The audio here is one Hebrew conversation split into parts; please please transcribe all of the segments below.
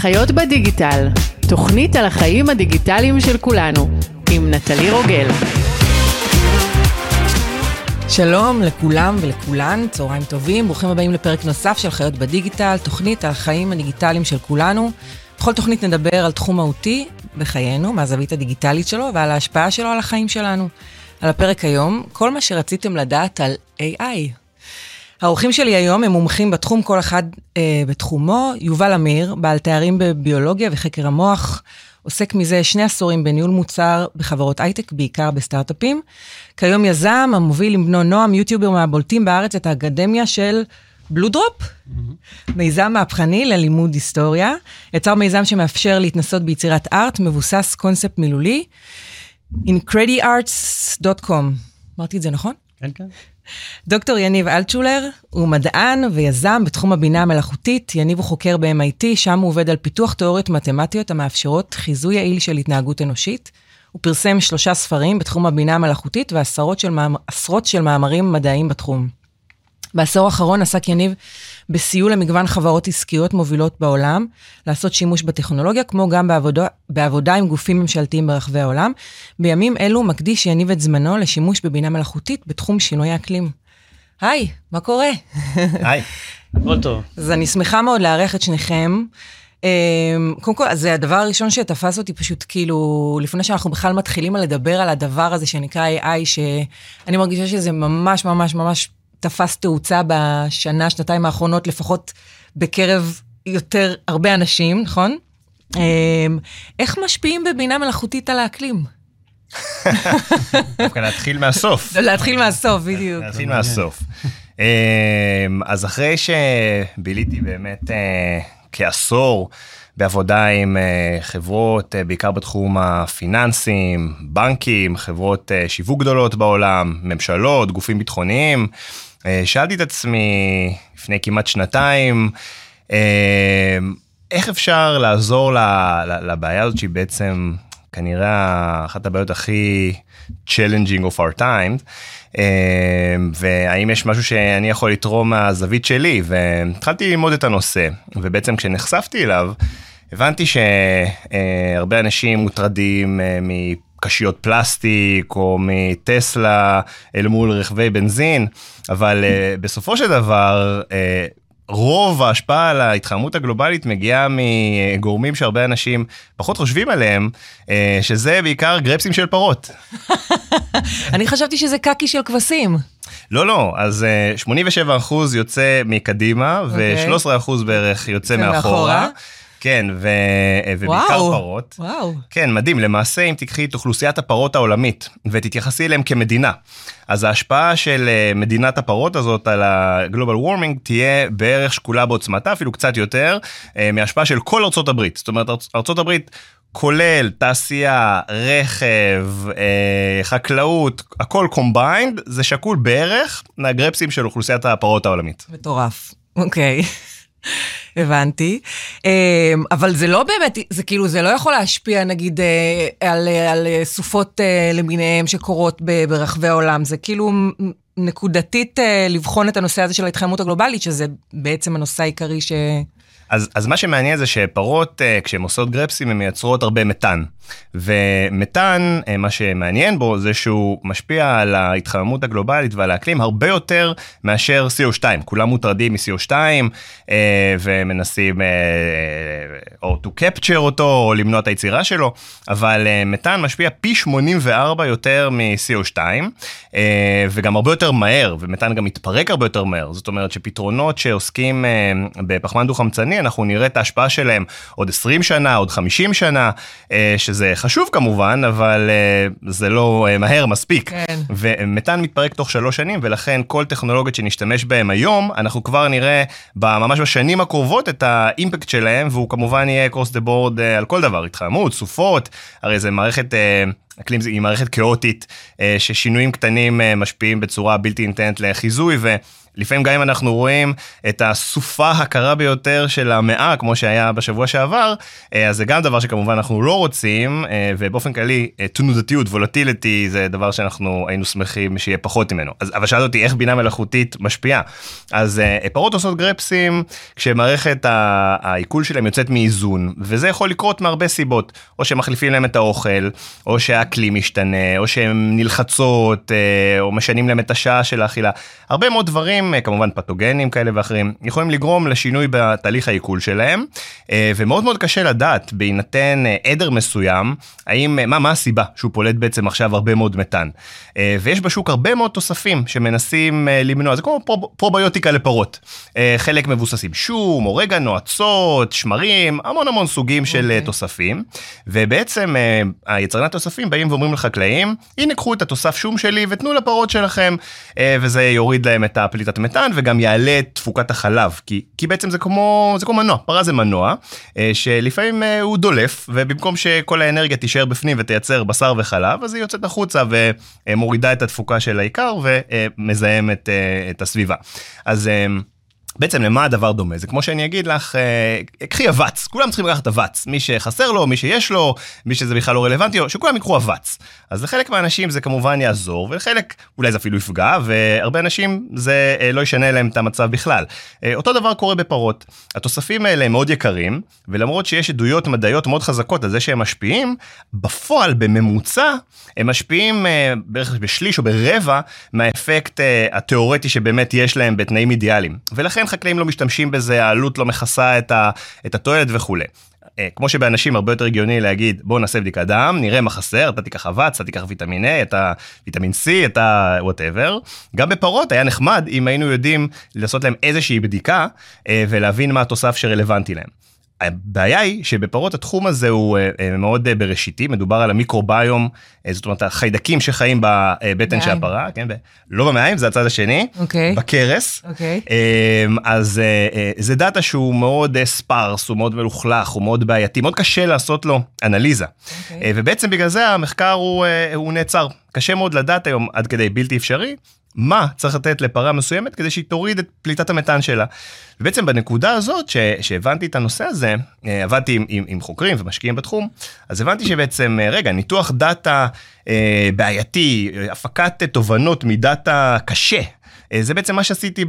חיות בדיגיטל, תוכנית על החיים הדיגיטליים של כולנו, עם נטלי רוגל. שלום לכולם ולכולן, צהריים טובים, ברוכים הבאים לפרק נוסף של חיות בדיגיטל, תוכנית על החיים הדיגיטליים של כולנו. בכל תוכנית נדבר על תחום מהותי בחיינו, מהזווית הדיגיטלית שלו ועל ההשפעה שלו על החיים שלנו. על הפרק היום, כל מה שרציתם לדעת על AI. האורחים שלי היום הם מומחים בתחום, כל אחד אה, בתחומו. יובל אמיר, בעל תארים בביולוגיה וחקר המוח, עוסק מזה שני עשורים בניהול מוצר בחברות הייטק, בעיקר בסטארט-אפים. כיום יזם המוביל עם בנו נועם, יוטיובר מהבולטים בארץ, את האקדמיה של בלו דרופ, mm-hmm. מיזם מהפכני ללימוד היסטוריה. יצר מיזם שמאפשר להתנסות ביצירת ארט, מבוסס קונספט מילולי. incrediarts.com. אמרתי את זה נכון? כן, כן. דוקטור יניב אלטשולר הוא מדען ויזם בתחום הבינה המלאכותית. יניב הוא חוקר ב-MIT, שם הוא עובד על פיתוח תיאוריות מתמטיות המאפשרות חיזוי יעיל של התנהגות אנושית. הוא פרסם שלושה ספרים בתחום הבינה המלאכותית ועשרות של, מאמר, של מאמרים מדעיים בתחום. בעשור האחרון עסק יניב בסיוע למגוון חברות עסקיות מובילות בעולם, לעשות שימוש בטכנולוגיה, כמו גם בעבודה, בעבודה עם גופים ממשלתיים ברחבי העולם. בימים אלו מקדיש יניב את זמנו לשימוש בבינה מלאכותית בתחום שינוי האקלים. היי, מה קורה? היי, הכל טוב. אז אני שמחה מאוד לארח את שניכם. אמ, קודם כל, זה הדבר הראשון שתפס אותי פשוט כאילו, לפני שאנחנו בכלל מתחילים לדבר על הדבר הזה שנקרא AI, שאני מרגישה שזה ממש ממש ממש תפס תאוצה בשנה, שנתיים האחרונות, לפחות בקרב יותר, הרבה אנשים, נכון? אמ, איך משפיעים בבינה מלאכותית על האקלים? דווקא להתחיל מהסוף. להתחיל מהסוף, בדיוק. להתחיל מהסוף. אמ, אז אחרי שביליתי באמת אה, כעשור בעבודה עם אה, חברות, אה, בעיקר בתחום הפיננסים, בנקים, חברות שיווק גדולות בעולם, ממשלות, גופים ביטחוניים, שאלתי את עצמי לפני כמעט שנתיים, אה, איך אפשר לעזור לבעיה הזאת שהיא בעצם כנראה אחת הבעיות הכי challenging of our time, אה, והאם יש משהו שאני יכול לתרום מהזווית שלי, והתחלתי ללמוד את הנושא, ובעצם כשנחשפתי אליו, הבנתי שהרבה אנשים מוטרדים קשיות פלסטיק או מטסלה אל מול רכבי בנזין, אבל uh, בסופו של דבר, uh, רוב ההשפעה על ההתחממות הגלובלית מגיעה מגורמים שהרבה אנשים פחות חושבים עליהם, uh, שזה בעיקר גרפסים של פרות. אני חשבתי שזה קקי של כבשים. לא, לא, אז 87% יוצא מקדימה, okay. אוקיי. ו-13% בערך יוצא מאחורה. כן, ו... ובעיקר וואו, פרות. וואו. כן, מדהים. למעשה, אם תיקחי את אוכלוסיית הפרות העולמית ותתייחסי אליהם כמדינה, אז ההשפעה של אה, מדינת הפרות הזאת על ה global warming תהיה בערך שקולה בעוצמתה, אפילו קצת יותר, אה, מהשפעה של כל ארצות הברית. זאת אומרת, ארצות הברית... כולל תעשייה, רכב, אה, חקלאות, הכל combined, זה שקול בערך מהגרפסים של אוכלוסיית הפרות העולמית. מטורף, אוקיי. הבנתי. אמ, אבל זה לא באמת, זה כאילו, זה לא יכול להשפיע נגיד אה, על, על סופות אה, למיניהם שקורות ברחבי העולם. זה כאילו נקודתית אה, לבחון את הנושא הזה של ההתחממות הגלובלית, שזה בעצם הנושא העיקרי ש... אז, אז מה שמעניין זה שפרות, כשהן עושות גרפסים, הן מייצרות הרבה מתאן. ומתאן, אה, מה שמעניין בו זה שהוא משפיע על ההתחממות הגלובלית ועל האקלים הרבה יותר מאשר CO2. כולם מוטרדים מ-CO2 אה, ומנסים אה, או to capture אותו או למנוע את היצירה שלו, אבל מתאן משפיע פי 84 יותר מ-CO2 וגם הרבה יותר מהר, ומתאן גם מתפרק הרבה יותר מהר. זאת אומרת שפתרונות שעוסקים בפחמן דו-חמצני, אנחנו נראה את ההשפעה שלהם עוד 20 שנה, עוד 50 שנה, שזה זה חשוב כמובן, אבל uh, זה לא uh, מהר מספיק. כן. ומתאן מתפרק תוך שלוש שנים, ולכן כל טכנולוגיות שנשתמש בהן היום, אנחנו כבר נראה ממש בשנים הקרובות את האימפקט שלהם, והוא כמובן יהיה across the board uh, על כל דבר, התחממות, סופות, הרי זה מערכת... Uh, אקלים היא מערכת כאוטית, ששינויים קטנים משפיעים בצורה בלתי ניתנת לחיזוי, לפעמים גם אם אנחנו רואים את הסופה הקרה ביותר של המאה, כמו שהיה בשבוע שעבר, אז זה גם דבר שכמובן אנחנו לא רוצים, ובאופן כללי, תנודתיות, וולטיליטי, זה דבר שאנחנו היינו שמחים שיהיה פחות ממנו. אז, אבל שאלת אותי איך בינה מלאכותית משפיעה. אז פרות עושות גרפסים כשמערכת העיכול שלהם יוצאת מאיזון, וזה יכול לקרות מהרבה סיבות, או שמחליפים להם את האוכל, או שהאקלים משתנה, או שהן נלחצות, אה, או משנים להם את השעה של האכילה. הרבה מאוד דברים, אה, כמובן פתוגנים כאלה ואחרים, יכולים לגרום לשינוי בתהליך העיכול שלהם, אה, ומאוד מאוד קשה לדעת, בהינתן עדר מסוים, האם, מה, מה הסיבה שהוא פולט בעצם עכשיו הרבה מאוד מתאן. ויש בשוק הרבה מאוד תוספים שמנסים למנוע, זה כמו פרוביוטיקה לפרות. חלק מבוססים שום, אורגנו, אצות, שמרים, המון המון סוגים של okay. אוקיי. תוספים, ובעצם היצרני התוספים באים ואומרים לחקלאים, הנה קחו את התוסף שום שלי ותנו לפרות שלכם, וזה יוריד להם את הפליטת מתאן וגם יעלה את תפוקת החלב, כי, כי בעצם זה כמו, זה כמו מנוע, פרה זה מנוע, שלפעמים הוא דולף, ובמקום שכל האנרגיה תישאר בפנים ותייצר בשר וחלב, אז היא יוצאת החוצה ומורידה את התפוקה של העיקר ומזהמת את הסביבה. אז בעצם למה הדבר דומה? זה כמו שאני אגיד לך, אה, קחי אבץ, כולם צריכים לקחת אבץ, מי שחסר לו, מי שיש לו, מי שזה בכלל לא רלוונטי לו, שכולם יקחו אבץ. אז לחלק מהאנשים זה כמובן יעזור, ולחלק אולי זה אפילו יפגע, והרבה אנשים זה אה, לא ישנה להם את המצב בכלל. אה, אותו דבר קורה בפרות. התוספים האלה הם מאוד יקרים, ולמרות שיש עדויות מדעיות מאוד חזקות על זה שהם משפיעים, בפועל, בממוצע, הם משפיעים אה, בערך בשליש או ברבע מהאפקט אה, התיאורטי שבאמת יש להם בתנאים אידיאליים. ולכן חקלאים לא משתמשים בזה, העלות לא מכסה את, ה, את התועלת וכולי. אה, כמו שבאנשים הרבה יותר הגיוני להגיד בוא נעשה בדיקת דם נראה מה חסר אתה תיקח אבץ אתה תיקח ויטמין A אתה ויטמין C אתה whatever גם בפרות היה נחמד אם היינו יודעים לעשות להם איזושהי בדיקה ולהבין מה התוסף שרלוונטי להם. הבעיה היא שבפרות התחום הזה הוא אה, אה, מאוד אה, בראשיתי, מדובר על המיקרוביום, זאת אומרת החיידקים שחיים בבטן של הפרה, כן, לא במעיים, זה הצד השני, okay. אוקיי. בכרס. Okay. אוקיי. אז זה דאטה שהוא מאוד ספארס, הוא מאוד מלוכלך, הוא מאוד בעייתי, מאוד קשה לעשות לו אנליזה. Okay. אוקיי. ובעצם בגלל זה המחקר הוא, הוא נעצר. קשה מאוד לדעת היום עד כדי בלתי אפשרי, מה צריך לתת לפרה מסוימת כדי שהיא תוריד את פליטת המתאן שלה. ובעצם בנקודה הזאת ש, שהבנתי את הנושא הזה, אה, עבדתי עם, עם, עם חוקרים ומשקיעים בתחום, אז הבנתי שבעצם, אה, רגע, ניתוח data אה, בעייתי, הפקת תובנות מ data קשה, אה, זה בעצם מה שעשיתי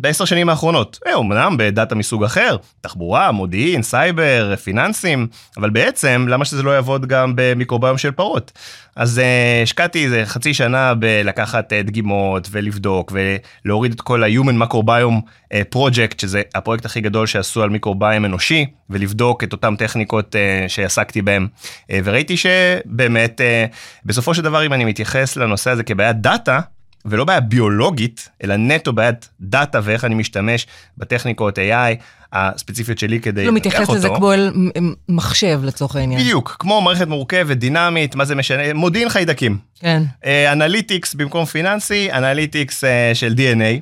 בעשר שנים האחרונות. אה, אמנם ב data מסוג אחר, תחבורה, מודיעין, סייבר, פיננסים, אבל בעצם למה שזה לא יעבוד גם במיקרוביום של פרות? אז השקעתי איזה חצי שנה בלקחת דגימות ולבדוק ולהוריד את כל ה-Human Microbiome Project, שזה הפרויקט הכי גדול שעשו על מיקרוביום אנושי, ולבדוק את אותן טכניקות שעסקתי בהן. וראיתי שבאמת, בסופו של דבר, אם אני מתייחס לנושא הזה כבעיית data, ולא בעיה ביולוגית, אלא נטו בעיית data ואיך אני משתמש בטכניקות AI הספציפיות שלי כדי לא מתייחס לזה כמו אל מחשב לצורך העניין. בדיוק, כמו מערכת מורכבת, דינמית, מה זה משנה, מודיעין חיידקים. כן. analytics במקום פיננסי, analytics של DNA.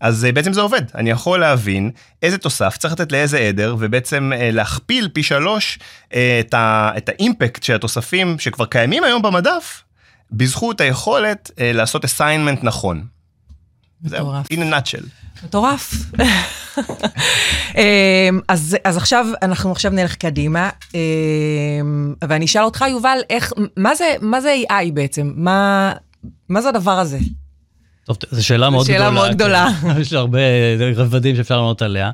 אז בעצם זה עובד, אני יכול להבין איזה תוסף צריך לתת לאיזה עדר, ובעצם להכפיל פי שלוש את ה impact של התוספים שכבר קיימים היום במדף, בזכות היכולת אה, לעשות assignment נכון. מטורף. in a nutshell. מטורף. אמ, אז, אז עכשיו, אנחנו עכשיו נלך קדימה, אמ, ואני אשאל אותך, יובל, איך, מה זה, מה זה AI בעצם? מה, מה זה הדבר הזה? טוב, זו שאלה מאוד שאלה גדולה. מאוד גדולה. יש הרבה רבדים שאפשר לענות עליה.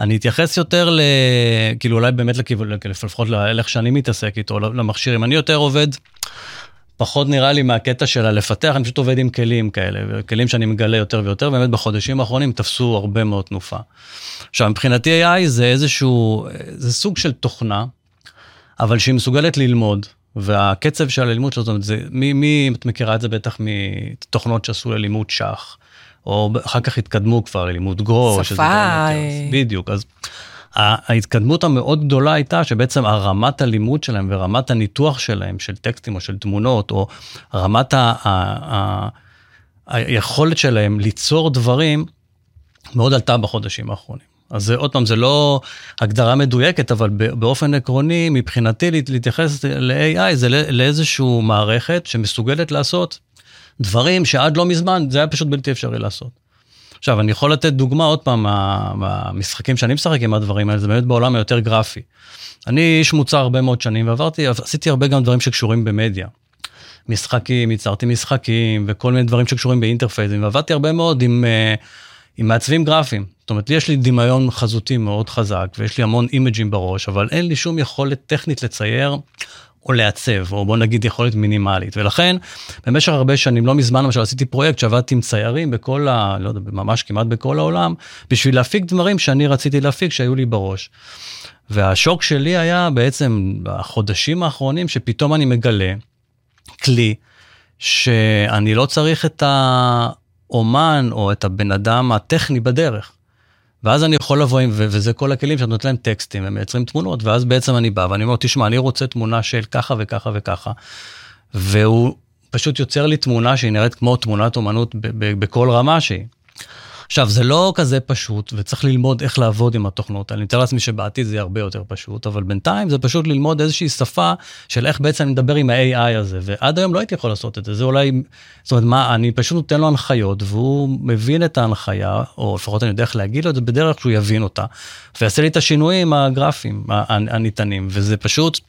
אני אתייחס יותר ל... כאילו אולי באמת לכיוון, לפחות לאיך שאני מתעסק איתו, למכשירים. אני יותר עובד פחות נראה לי מהקטע של הלפתח, אני פשוט עובד עם כלים כאלה, כלים שאני מגלה יותר ויותר, באמת בחודשים האחרונים תפסו הרבה מאוד תנופה. עכשיו, מבחינתי AI זה איזשהו, זה סוג של תוכנה, אבל שהיא מסוגלת ללמוד, והקצב של הלימוד שלו, זאת אומרת, זה, מי, מי, את מכירה את זה בטח מתוכנות שעשו ללימוד שח, או אחר כך התקדמו כבר ללימוד גרו, שפה. אה. בדיוק, אז ההתקדמות המאוד גדולה הייתה שבעצם הרמת הלימוד שלהם ורמת הניתוח שלהם של טקסטים או של תמונות או רמת ה, ה, ה, היכולת שלהם ליצור דברים מאוד עלתה בחודשים האחרונים. אז זה עוד פעם, זה לא הגדרה מדויקת, אבל באופן עקרוני, מבחינתי להתייחס ל-AI זה לאיזושהי מערכת שמסוגלת לעשות דברים שעד לא מזמן זה היה פשוט בלתי אפשרי לעשות. עכשיו, אני יכול לתת דוגמה עוד פעם מהמשחקים שאני משחק עם הדברים האלה, זה באמת בעולם היותר גרפי. אני איש מוצר הרבה מאוד שנים ועברתי, עשיתי הרבה גם דברים שקשורים במדיה. משחקים, ייצרתי משחקים וכל מיני דברים שקשורים באינטרפייזים, ועבדתי הרבה מאוד עם, אה, עם מעצבים גרפיים. זאת אומרת, יש לי דמיון חזותי מאוד חזק, ויש לי המון אימג'ים בראש, אבל אין לי שום יכולת טכנית לצייר או לעצב, או בוא נגיד יכולת מינימלית. ולכן, במשך הרבה שנים, לא מזמן למשל עשיתי פרויקט שעבדתי עם ציירים בכל ה... לא יודע, ממש כמעט בכל העולם, בשביל להפיק דברים שאני רציתי להפיק, שהיו לי בראש. והשוק שלי היה בעצם בחודשים האחרונים, שפתאום אני מגלה כלי שאני לא צריך את האומן או את הבן אדם הטכני בדרך. ואז אני יכול לבוא עם, וזה כל הכלים שאת נותנת להם טקסטים, הם מייצרים תמונות, ואז בעצם אני בא ואני אומר, תשמע, אני רוצה תמונה של ככה וככה וככה, והוא פשוט יוצר לי תמונה שהיא נראית כמו תמונת אומנות בכל רמה שהיא. עכשיו, זה לא כזה פשוט, וצריך ללמוד איך לעבוד עם התוכנות. אני מתאר לעצמי שבעתיד זה יהיה הרבה יותר פשוט, אבל בינתיים זה פשוט ללמוד איזושהי שפה של איך בעצם אני מדבר עם ה-AI הזה, ועד היום לא הייתי יכול לעשות את זה, זה אולי, זאת אומרת, מה, אני פשוט נותן לו הנחיות, והוא מבין את ההנחיה, או לפחות אני יודע איך להגיד לו את זה בדרך שהוא יבין אותה, ויעשה לי את השינויים הגרפיים הניתנים, וזה פשוט...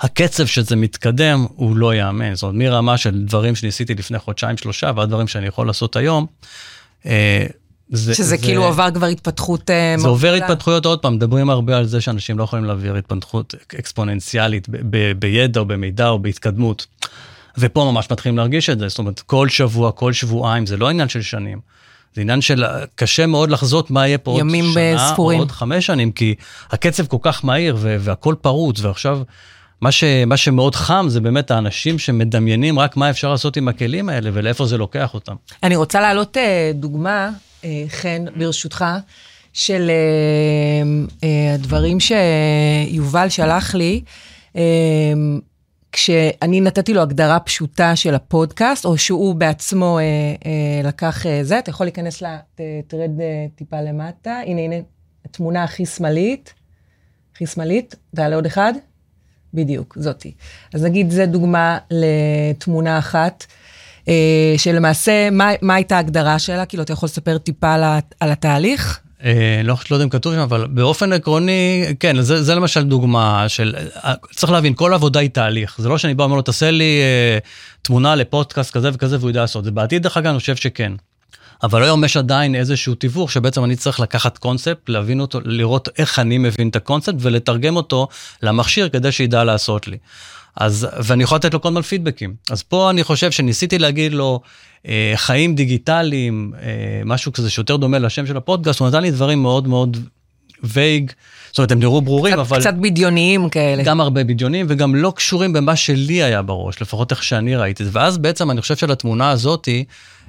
הקצב שזה מתקדם הוא לא ייאמן, זאת אומרת מרמה של דברים שניסיתי לפני חודשיים שלושה ועד דברים שאני יכול לעשות היום. אה, זה, שזה זה, כאילו עבר כבר התפתחות אה, זה עובר התפתחויות, עוד פעם, מדברים הרבה על זה שאנשים לא יכולים להעביר התפתחות אקספוננציאלית ב, ב, בידע או במידע או בהתקדמות. ופה ממש מתחילים להרגיש את זה, זאת אומרת, כל שבוע, כל שבועיים, זה לא עניין של שנים. זה עניין של קשה מאוד לחזות מה יהיה פה עוד שנה ספורים. או עוד חמש שנים, כי הקצב כל כך מהיר והכל פרוץ, ועכשיו מה, ש, מה שמאוד חם זה באמת האנשים שמדמיינים רק מה אפשר לעשות עם הכלים האלה ולאיפה זה לוקח אותם. אני רוצה להעלות אה, דוגמה אה, חן, ברשותך, של אה, הדברים שיובל שלח לי. כשאני נתתי לו הגדרה פשוטה של הפודקאסט, או שהוא בעצמו אה, אה, לקח אה, זה, אתה יכול להיכנס ל... תרד אה, טיפה למטה, הנה, הנה, התמונה הכי שמאלית, הכי שמאלית, תעלה עוד אחד, בדיוק, זאתי. אז נגיד, זה דוגמה לתמונה אחת. אה, שלמעשה, מה, מה הייתה ההגדרה שלה? כאילו, אתה יכול לספר טיפה על, על התהליך? אה, לא, לא יודע אם כתוב שם, אבל באופן עקרוני, כן, זה, זה למשל דוגמה של, אה, צריך להבין, כל עבודה היא תהליך. זה לא שאני בא ואומר לו, תעשה לי אה, תמונה לפודקאסט כזה וכזה והוא יודע לעשות. זה בעתיד, דרך אגב, אני חושב שכן. אבל היום יש עדיין איזשהו תיווך שבעצם אני צריך לקחת קונספט, להבין אותו, לראות איך אני מבין את הקונספט ולתרגם אותו למכשיר כדי שידע לעשות לי. אז, ואני יכול לתת לו כל הזמן פידבקים. אז פה אני חושב שניסיתי להגיד לו, אה, חיים דיגיטליים, אה, משהו כזה שיותר דומה לשם של הפודקאסט, הוא נתן לי דברים מאוד מאוד vague, זאת אומרת, הם נראו ברורים, קצת, אבל... קצת בדיוניים כאלה. גם הרבה בדיוניים, וגם לא קשורים במה שלי היה בראש, לפחות איך שאני ראיתי את זה. ואז בעצם אני חושב שלתמונה הזאתי,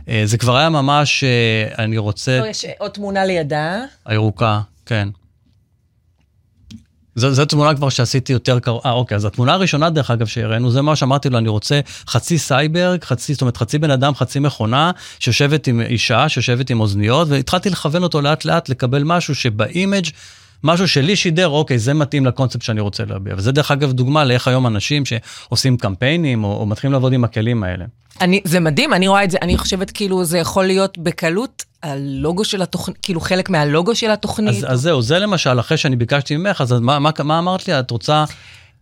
אה, זה כבר היה ממש, אה, אני רוצה... לא, יש עוד תמונה לידה. הירוקה, כן. זו, זו תמונה כבר שעשיתי יותר קרוב, אה אוקיי, אז התמונה הראשונה דרך אגב שהראינו, זה מה שאמרתי לו, אני רוצה חצי סייבורג, חצי, זאת אומרת חצי בן אדם, חצי מכונה, שיושבת עם אישה, שיושבת עם אוזניות, והתחלתי לכוון אותו לאט לאט לקבל משהו שב image משהו שלי שידר, אוקיי, זה מתאים לקונספט שאני רוצה להביע. וזה דרך אגב דוגמה לאיך היום אנשים שעושים קמפיינים או, או מתחילים לעבוד עם הכלים האלה. אני, זה מדהים, אני רואה את זה, אני חושבת כאילו זה יכול להיות בקלות הלוגו של התוכנית, כאילו חלק מהלוגו של התוכנית. אז, אז זהו, זה למשל, אחרי שאני ביקשתי ממך, אז מה, מה, מה אמרת לי? את רוצה...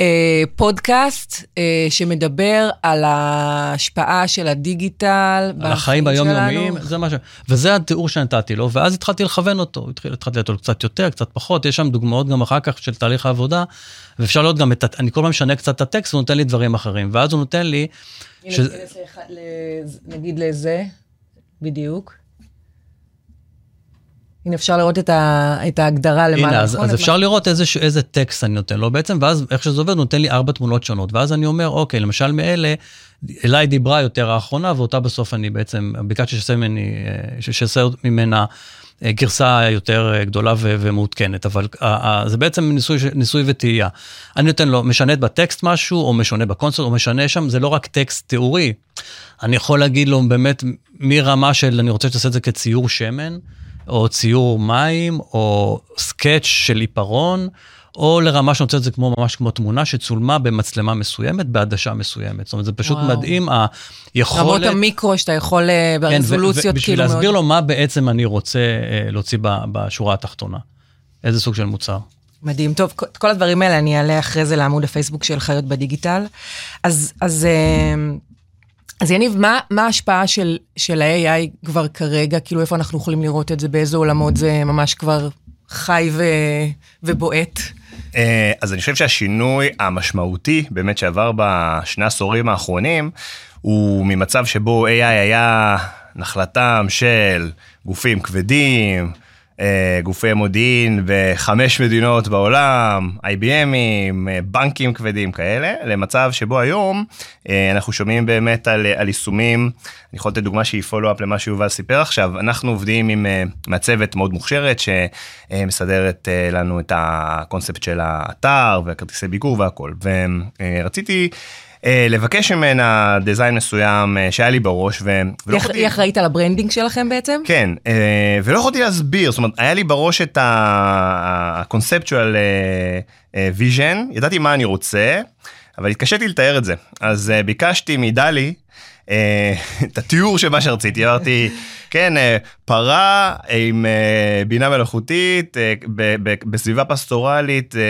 אה, פודקאסט אה, שמדבר על ההשפעה של הדיגיטל על החיים היומיומיים, זה מה ש... וזה התיאור שנתתי לו, ואז התחלתי לכוון אותו, התחלתי לתת לו קצת יותר, קצת פחות, יש שם דוגמאות גם אחר כך של תהליך העבודה, ואפשר לראות גם את, אני כל פעם משנה קצת את הטקסט, הוא נותן לי דברים אחרים, ואז הוא נותן לי... ש... נגיד לזה, בדיוק. הנה, אפשר לראות את, ה, את ההגדרה למעלה. הנה, אז, אז אפשר מה... לראות איזה, איזה טקסט אני נותן לו בעצם, ואז איך שזה עובד, נותן לי ארבע תמונות שונות, ואז אני אומר, אוקיי, למשל מאלה, אליי דיברה יותר האחרונה, ואותה בסוף אני בעצם, ביקשתי שעשה אה, ממנה אה, גרסה יותר אה, גדולה ומעודכנת, אבל זה בעצם ניסוי, ניסוי וטעייה. אני נותן לו, משנה בטקסט משהו, או משנה בקונסול, או משנה שם, זה לא רק טקסט תיאורי. אני יכול להגיד לו באמת מרמה של, אני רוצה שתעשה את זה כציור שמן, או ציור מים, או סקץ' של עיפרון, או לרמה את זה כמו, ממש כמו תמונה שצולמה במצלמה מסוימת, בעדשה מסוימת. זאת אומרת, זה פשוט וואו. מדהים, היכולת... רמות המיקרו שאתה יכול אה, כן, ו- ברזולוציות, ובשביל כאילו להסביר מאוד... לו מה בעצם אני רוצה אה, להוציא ב- בשורה התחתונה. איזה סוג של מוצר. מדהים. טוב, כל- הדברים האלה אני אעלה אחרי זה לעמוד הפייסבוק של חיות בדיגיטל. אז, אז, אה, אז יניב, מה, מה ההשפעה של, של ה-AI כבר כרגע? כאילו, איפה אנחנו יכולים לראות את זה? באיזה עולמות זה ממש כבר חי ו, ובועט? אה, אז אני חושב שהשינוי המשמעותי באמת שעבר בשני העשורים האחרונים, הוא ממצב שבו AI היה נחלתם של גופים כבדים, גופי מודיעין בחמש מדינות בעולם, IBMים, אה, בנקים כבדים כאלה, למצב שבו היום אה, אנחנו שומעים באמת על, על יישומים, אני יכול לתת דוגמה שהיא פולו-אפ למה שיובל סיפר עכשיו, אנחנו עובדים עם אה, מעצבת מאוד מוכשרת שמסדרת אה, לנו את הקונספט של האתר וכרטיסי ביקור והכל, ורציתי אה, לבקש ממנה design מסוים אה, שהיה לי בראש, ו- היא יכולתי- אחראית על ה branding שלכם בעצם? כן, אה, ולא יכולתי להסביר, זאת אומרת, היה לי בראש את ה conceptual vision, ידעתי מה אני רוצה, אבל התקשיתי לתאר את זה. אז אה, ביקשתי מ DALL-E אה, את התיאור של מה שרציתי, אמרתי, כן, אה, פרה עם אה, בינה מלאכותית, אה, בסביבה פסטורלית אה,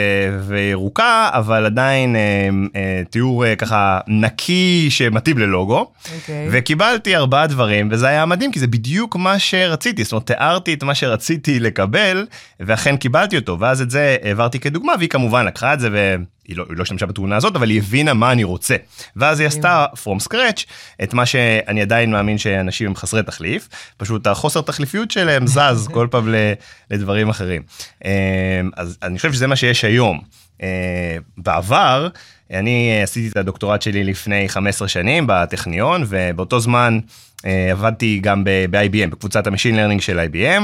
וירוקה, אבל עדיין אה, אה, תיאור אה, ככה נקי שמתאים ללוגו. אוקיי. וקיבלתי ארבעה דברים, וזה היה מדהים, כי זה בדיוק מה שרציתי, זאת אומרת, תיארתי את מה שרציתי לקבל, ואכן קיבלתי אותו, ואז את זה העברתי כדוגמה, והיא כמובן לקחה את זה, והיא לא, היא לא השתמשה בתמונה הזאת, אבל היא הבינה מה אני רוצה. ואז היא עשתה from scratch את מה שאני עדיין מאמין שאנשים הם חסרי תחליף, פשוט החוסר תחליפיות שלהם זז כל פעם לדברים אחרים. אה, אז אני חושב שזה מה שיש היום. אה, בעבר, אני עשיתי את הדוקטורט שלי לפני 15 שנים בטכניון, ובאותו זמן עבדתי גם ב-IBM, בקבוצת ה machine learning של IBM,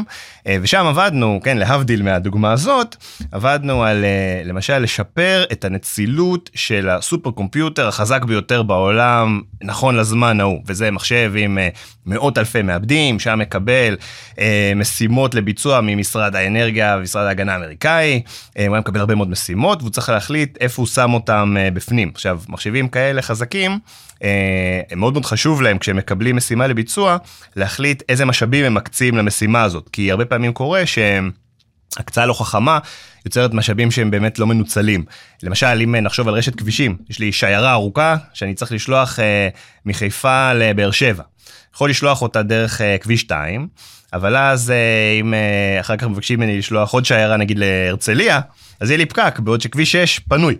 אה, ושם עבדנו, כן, להבדיל מהדוגמה הזאת, עבדנו על אה, למשל לשפר את הנצילות של ה super computer החזק ביותר בעולם, נכון לזמן ההוא, וזה מחשב עם אה, מאות אלפי מעבדים, שהיה מקבל אה, משימות לביצוע ממשרד האנרגיה ומשרד ההגנה האמריקאי, אה, הוא היה מקבל הרבה מאוד משימות, והוא צריך להחליט איפה הוא שם אותם אה, בפנים. עכשיו, מחשבים כאלה חזקים, אה, מאוד מאוד חשוב להם כשהם מקבלים משימה לביצוע, להחליט איזה משאבים הם מקצים למשימה הזאת, כי הרבה פעמים קורה שהם... הקצאה לא חכמה יוצרת משאבים שהם באמת לא מנוצלים. למשל, אם נחשוב על רשת כבישים, יש לי שיירה ארוכה שאני צריך לשלוח אה, מחיפה לבאר שבע. יכול לשלוח אותה דרך אה, כביש 2, אבל אז אה, אם אה, אחר כך מבקשים ממני לשלוח עוד שיירה נגיד להרצליה, אז יהיה לי פקק, בעוד שכביש 6 פנוי.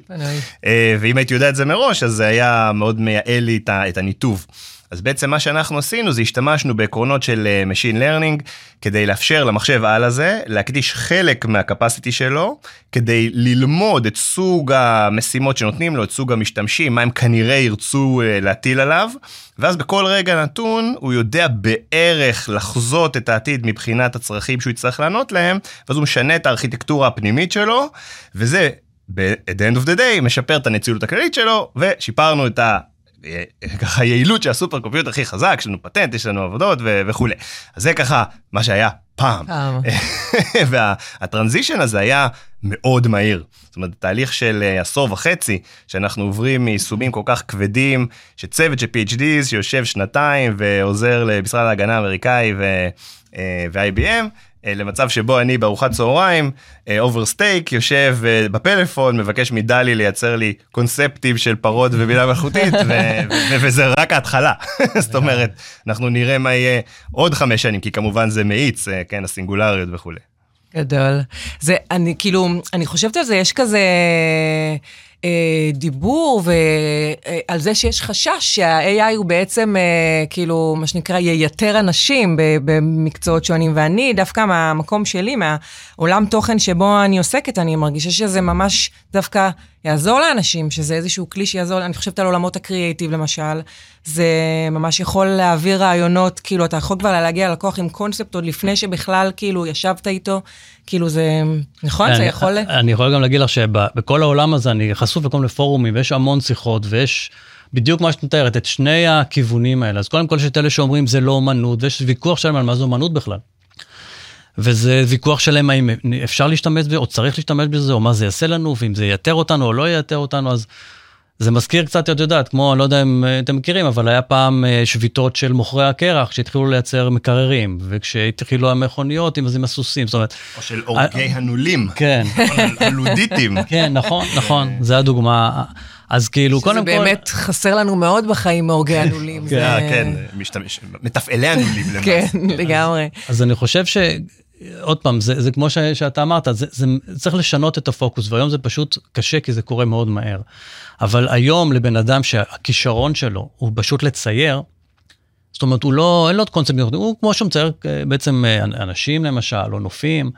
אה, ואם הייתי יודע את זה מראש, אז זה היה מאוד מייעל לי את הניתוב. אז בעצם מה שאנחנו עשינו זה השתמשנו בעקרונות של אה, Machine Learning כדי לאפשר למחשב על הזה להקדיש חלק מהקפסיטי שלו כדי ללמוד את סוג המשימות שנותנים לו, את סוג המשתמשים, מה הם כנראה ירצו אה, להטיל עליו, ואז בכל רגע נתון הוא יודע בערך לחזות את העתיד מבחינת הצרכים שהוא יצטרך לענות להם, ואז הוא משנה את הארכיטקטורה הפנימית שלו, וזה ב- at the end of the day משפר את הנצילות הכללית שלו, ושיפרנו את ה... ככה יעילות של הסופר קומפיוטר הכי חזק, יש לנו פטנט, יש לנו עבודות ו- וכולי. אז זה ככה מה שהיה פעם. פעם. והטרנזישן הזה היה מאוד מהיר. זאת אומרת, תהליך של אה, עשור וחצי, שאנחנו עוברים מיישומים כל כך כבדים, שצוות של PhDs שיושב שנתיים ועוזר למשרד ההגנה האמריקאי אה, ו-IBM, למצב שבו אני בארוחת צהריים, over steak, יושב אה, בפלאפון, מבקש מ DALL-E לייצר לי קונספטים של פרות ובינה מלאכותית, וזה רק ההתחלה. זאת אומרת, אנחנו נראה מה יהיה עוד חמש שנים, כי כמובן זה מאיץ, אה, כן, הסינגולריות וכולי. גדול. זה, אני כאילו, אני חושבת על זה, יש כזה אה, דיבור ועל זה שיש חשש שה-AI הוא בעצם, אה, כאילו, מה שנקרא, ייתר אנשים במקצועות שונים, ואני, דווקא מהמקום שלי, מהעולם תוכן שבו אני עוסקת, אני מרגישה שזה ממש דווקא יעזור לאנשים, שזה איזשהו כלי שיעזור, אני חושבת על עולמות הקריאייטיב למשל, זה ממש יכול להעביר רעיונות, כאילו, אתה יכול כבר להגיע ללקוח עם קונספט עוד לפני שבכלל, כאילו, ישבת איתו, כאילו, זה, נכון? זה אני- יכול... אני יכול גם להגיד לך שבכל העולם הזה אני חשוף לכל מיני פורומים ויש המון שיחות ויש בדיוק מה שאת מתארת, את שני הכיוונים האלה. אז קודם כל יש את אלה שאומרים זה לא אומנות ויש ויכוח שלהם על מה זה אומנות בכלל. וזה ויכוח שלם האם אפשר להשתמש בזה, או צריך להשתמש בזה, או מה זה יעשה לנו, ואם זה ייתר אותנו או לא ייתר אותנו, אז זה מזכיר קצת, את יודעת, כמו, אני לא יודע אם אתם מכירים, אבל היה פעם אה, שביתות של מוכרי הקרח, שהתחילו לייצר מקררים, וכשהתחילו המכוניות עם, עם הסוסים, זאת אומרת... או של הורגי הנולים. כן. הלודיטים. כן, נכון, נכון, זה הדוגמה. אז כאילו, קודם כל... שזה באמת חסר לנו מאוד בחיים מהורגי הנולים. כן, כן, מתפעלי הנולים למעשה. כן, לגמרי. אז אני חושב ש... עוד פעם, זה, זה כמו ש, שאתה אמרת, זה, זה צריך לשנות את הפוקוס, והיום זה פשוט קשה כי זה קורה מאוד מהר. אבל היום לבן אדם שהכישרון שלו הוא פשוט לצייר, זאת אומרת, הוא לא, אין לו את קונספט, הוא כמו שהוא מצייר אה, בעצם אה, אנשים למשל, או נופים,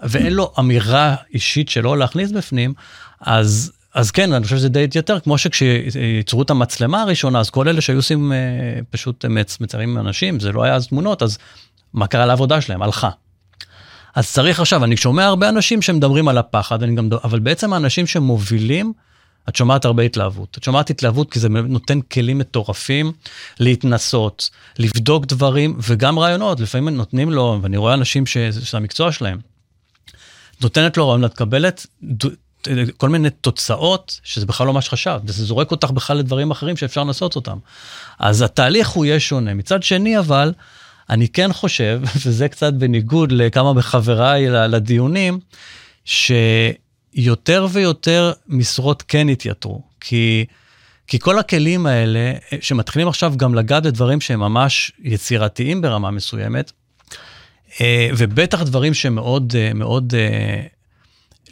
ואין לו אמירה אישית שלו להכניס בפנים, אז, אז כן, אני חושב שזה די התייתר, כמו שכשיצרו את המצלמה הראשונה, אז כל אלה שהיו עושים אה, פשוט מציירים אנשים, זה לא היה אז תמונות, אז מה קרה לעבודה שלהם? הלכה. אז צריך עכשיו, אני שומע הרבה אנשים שמדברים על הפחד, גם, אבל בעצם האנשים שמובילים, את שומעת הרבה התלהבות. את שומעת התלהבות כי זה נותן כלים מטורפים להתנסות, לבדוק דברים וגם רעיונות. לפעמים נותנים לו, ואני רואה אנשים שזה המקצוע שלהם, נותנת לו רעיון, את מקבלת כל מיני תוצאות שזה בכלל לא מה שחשבת, וזה זורק אותך בכלל לדברים אחרים שאפשר לנסות אותם. אז התהליך הוא יהיה שונה. מצד שני אבל, אני כן חושב, וזה קצת בניגוד לכמה מחבריי לדיונים, שיותר ויותר משרות כן יתייתרו. כי, כי כל הכלים האלה, שמתחילים עכשיו גם לגעת בדברים שהם ממש יצירתיים ברמה מסוימת, אה, ובטח דברים שמאוד מאוד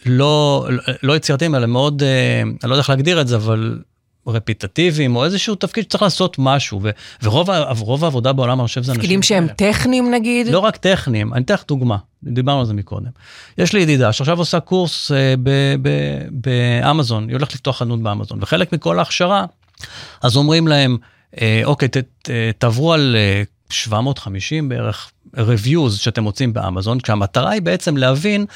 לא, לא יצירתיים, אלא מאוד, אני לא יודע איך להגדיר את זה, אבל רפיטטיביים, או איזשהו תפקיד שצריך לעשות משהו, ו- ורוב רוב העבודה בעולם, אני חושב, זה אנשים... תפקידים שהם טכניים נגיד? לא רק טכניים, אני אתן לך דוגמה, דיברנו על זה מקודם. יש לי ידידה שעכשיו עושה קורס אה, באמזון, היא הולכת לפתוח חנות באמזון, וחלק מכל ההכשרה, אז אומרים להם, אה, אוקיי, ת, ת, תעברו על אה, 750 בערך reviews שאתם מוצאים באמזון, כשהמטרה היא בעצם להבין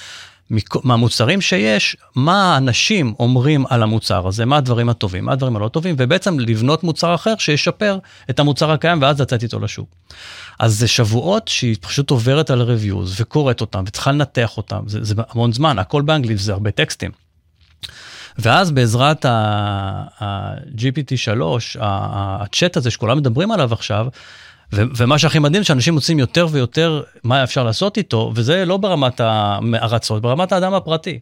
מהמוצרים שיש, מה האנשים אומרים על המוצר הזה, מה הדברים הטובים, מה הדברים הלא טובים, ובעצם לבנות מוצר אחר שישפר את המוצר הקיים ואז לצאת איתו לשוק. אז זה שבועות שהיא פשוט עוברת על reviews וקוראת אותם וצריכה לנתח אותם, זה, זה המון זמן, הכל באנגלית, זה הרבה טקסטים. ואז בעזרת ה-GPT 3, הצ'אט הזה שכולם מדברים עליו עכשיו, ו- ומה שהכי מדהים שאנשים מוצאים יותר ויותר מה אפשר לעשות איתו, וזה לא ברמת הארצות, ברמת האדם הפרטי.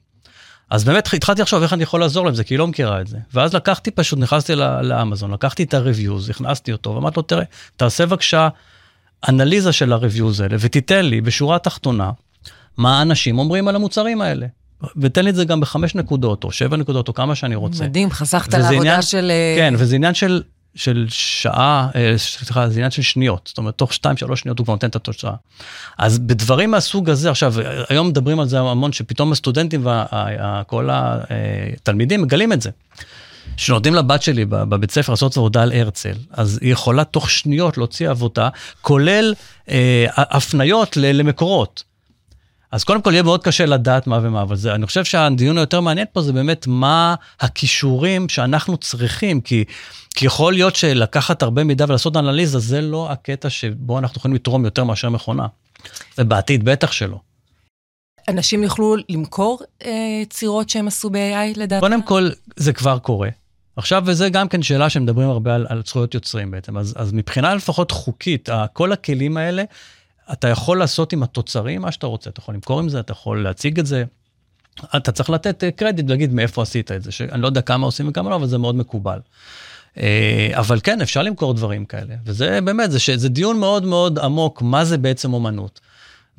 אז באמת התחלתי לחשוב איך אני יכול לעזור להם זה, כי היא לא מכירה את זה. ואז לקחתי פשוט, נכנסתי לאמזון, לקחתי את ה-reviews, הכנסתי אותו, ואמרתי לו, תראה, תעשה בבקשה אנליזה של ה-reviews האלה, ותיתן לי בשורה התחתונה, מה האנשים אומרים על המוצרים האלה. ותן לי את זה גם בחמש נקודות, או שבע נקודות, או כמה שאני רוצה. מדהים, חסכת לעבודה עניין, של... כן, וזה עניין של של שעה, אה, סליחה, זה עניין של שניות, זאת אומרת, תוך 2-3 שניות הוא כבר נותן את התוצאה. אז בדברים מהסוג הזה, עכשיו, היום מדברים על זה המון, שפתאום הסטודנטים וכל התלמידים מגלים את זה. שנותנים לבת שלי בבית ספר לעשות עבודה על הרצל, אז היא יכולה תוך שניות להוציא עבודה, כולל אה, הפניות למקורות. אז קודם כל יהיה מאוד קשה לדעת מה ומה, אבל זה, אני חושב שהדיון היותר מעניין פה זה באמת מה הכישורים שאנחנו צריכים, כי, כי יכול להיות שלקחת הרבה מידע ולעשות אנליזה, זה לא הקטע שבו אנחנו יכולים לתרום יותר מאשר מכונה. ובעתיד בטח שלא. אנשים יוכלו למכור אה, צירות שהם עשו ב-AI לדעתך? קודם כל, זה כבר קורה. עכשיו, וזה גם כן שאלה שמדברים הרבה על, על זכויות יוצרים בעצם, אז, אז מבחינה לפחות חוקית, כל הכלים האלה אתה יכול לעשות עם התוצרים מה שאתה רוצה, אתה יכול למכור עם זה, אתה יכול להציג את זה. אתה צריך לתת אה, קרדיט ולהגיד מאיפה עשית את זה, שאני לא יודע כמה עושים וכמה לא, אבל זה מאוד מקובל. אה, אבל כן, אפשר למכור דברים כאלה, וזה באמת, זה, זה דיון מאוד מאוד עמוק, מה זה בעצם אומנות.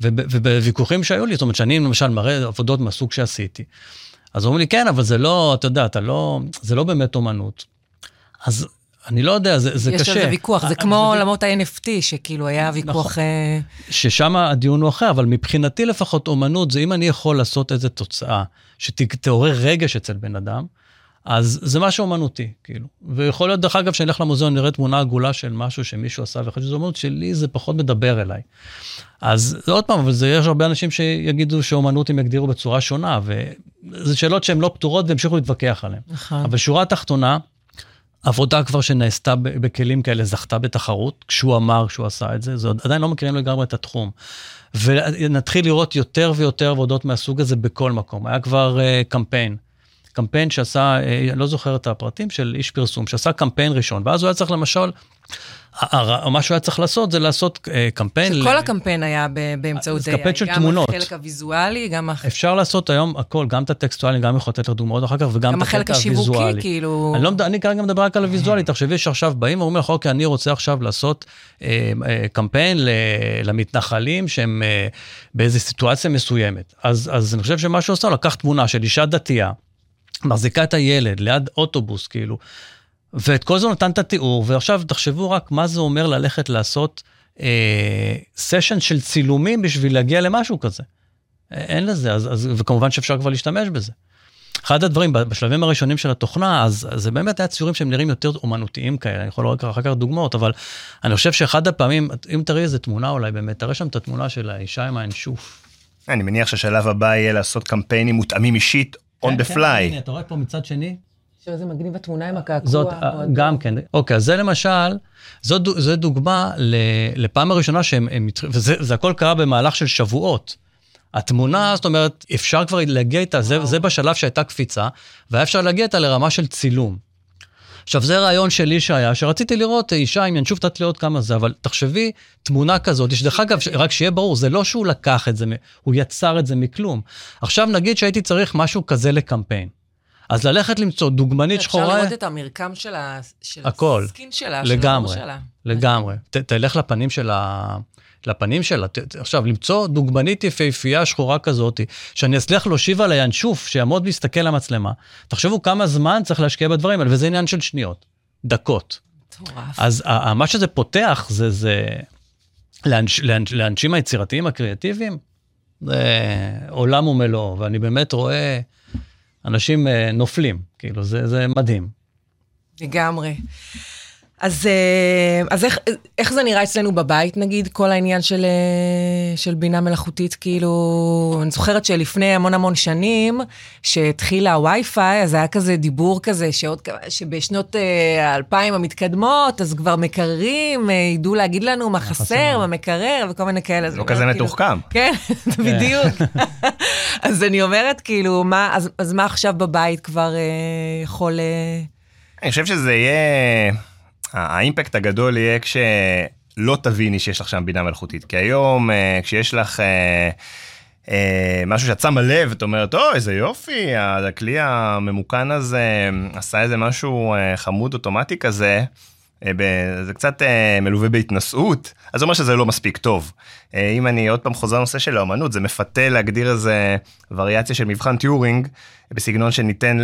ובוויכוחים שהיו לי, זאת אומרת, שאני למשל מראה עבודות מהסוג שעשיתי, אז אומרים לי, כן, אבל זה לא, אתה יודע, אתה לא, זה לא באמת אומנות. אז אני לא יודע, זה, זה יש קשה. יש על זה ויכוח, זה כמו עולמות ה-NFT, שכאילו היה ויכוח... נכון. ששם הדיון הוא אחר, אבל מבחינתי לפחות אומנות, זה אם אני יכול לעשות איזו תוצאה שתעורר רגש אצל בן אדם, אז זה משהו אומנותי, כאילו. ויכול להיות, דרך אגב, שאני אלך למוזיאון, נראה תמונה עגולה של משהו שמישהו עשה, ואחרי שזה אומנות שלי, זה פחות מדבר אליי. אז זה עוד פעם, אבל זה, יש הרבה אנשים שיגידו שאומנות הם יגדירו בצורה שונה, וזה שאלות שהן לא פתורות והמשיכו להתווכח עליהן. נכון. אבל שורה התחתונה, עבודה כבר שנעשתה בכלים כאלה זכתה בתחרות, כשהוא אמר שהוא עשה את זה, זה עדיין לא מכירים לגמרי את התחום. ונתחיל לראות יותר ויותר עבודות מהסוג הזה בכל מקום. היה כבר uh, קמפיין, קמפיין שעשה, uh, לא זוכר את הפרטים, של איש פרסום, שעשה קמפיין ראשון, ואז הוא היה צריך למשל מה שהוא היה צריך לעשות זה לעשות אה, קמפיין. שכל הקמפיין היה באמצעות AI. קמפיין של תמונות. גם החלק הוויזואלי, גם... אפשר לעשות היום הכל, גם את הטקסטואלי, גם יכול לתת לך דוגמאות אחר כך, וגם את החלק הוויזואלי. גם החלק השיווקי, כאילו... אני, לא, אני כרגע מדבר רק על הוויזואלי, תחשבי שעכשיו באים ואומרים לך, אוקיי, אני רוצה עכשיו לעשות אה, אה, קמפיין ל, למתנחלים שהם אה, באיזו סיטואציה מסוימת. אז, אז אני חושב שמה שהוא עושה, לקח תמונה של אישה דתייה, מחזיקה את הילד ליד אוטובוס, כאילו. ואת כל זה נתן את התיאור, ועכשיו תחשבו רק מה זה אומר ללכת לעשות אה, סשן של צילומים בשביל להגיע למשהו כזה. אין לזה, אז, אז, וכמובן שאפשר כבר להשתמש בזה. אחד הדברים, בשלבים הראשונים של התוכנה, אז, אז זה באמת היה ציורים שהם נראים יותר אומנותיים כאלה, אני יכול לראות אחר כך דוגמאות, אבל אני חושב שאחד הפעמים, אם תראי איזה תמונה אולי באמת, תראה שם את התמונה של האישה עם האנשוף. אני מניח שהשלב הבא יהיה לעשות קמפיינים מותאמים אישית, on כן, the כן, fly. הנה, אתה רואה פה מצד שני, שזה מגניב התמונה עם הקעקוע. זאת, אה, גם כן. אוקיי, אז זה למשל, זאת, זו דוגמה לפעם הראשונה שהם, הם, וזה זה הכל קרה במהלך של שבועות. התמונה, זאת אומרת, אפשר כבר להגיע איתה, זה, זה בשלב שהייתה קפיצה, והיה אפשר להגיע איתה לרמה של צילום. עכשיו, זה רעיון שלי שהיה, שרציתי לראות אישה עם ינשוף תת לראות כמה זה, אבל תחשבי, תמונה כזאת, שדרך אגב, רק שיהיה ברור, זה לא שהוא לקח את זה, הוא יצר את זה מכלום. עכשיו נגיד שהייתי צריך משהו כזה לקמפיין. אז ללכת למצוא דוגמנית שחורה... אפשר לראות את המרקם של, ה... של הכל. הסקין שלה, לגמרי, של. לגמרי. ת, תלך לפנים של ה... לפנים שלה. עכשיו, למצוא דוגמנית יפהפייה שחורה כזאת, שאני אצליח להושיב על הינשוף, שיעמוד ויסתכל למצלמה. תחשבו כמה זמן צריך להשקיע בדברים האלה, וזה עניין של שניות, דקות. מטורף. אז מה שזה פותח, זה, זה לאנש, לאנש, לאנשים היצירתיים, הקריאטיביים, זה עולם ומלואו, ואני באמת רואה... אנשים אה, נופלים, כאילו, זה, זה מדהים. לגמרי. אז, אה, אז איך, איך זה נראה אצלנו בבית, נגיד, כל העניין של, אה, של בינה מלאכותית? כאילו, אני זוכרת שלפני המון המון שנים, שהתחיל הווי-פיי, אז היה כזה דיבור כזה, שעוד, שבשנות האלפיים המתקדמות, אז כבר מקררים, ידעו להגיד לנו מה חסר, מה מקרר, וכל מיני כאלה. לא כזה כאילו, מתוחכם. כן, בדיוק. אז אני אומרת, כאילו, מה, אז, אז מה עכשיו בבית כבר יכול... אני חושב שזה יהיה... האימפקט הגדול יהיה כשלא תביני שיש לך שם בינה מלאכותית. כי היום אה, כשיש לך אה, אה, משהו שאת שמה לב, את אומרת, או, איזה יופי, הכלי הממוכן הזה עשה איזה משהו חמוד אוטומטי כזה. זה קצת מלווה בהתנשאות, אז זה אומר שזה לא מספיק טוב. אם אני עוד פעם חוזר לנושא של האמנות, זה מפתה להגדיר איזה וריאציה של מבחן טיורינג, בסגנון שניתן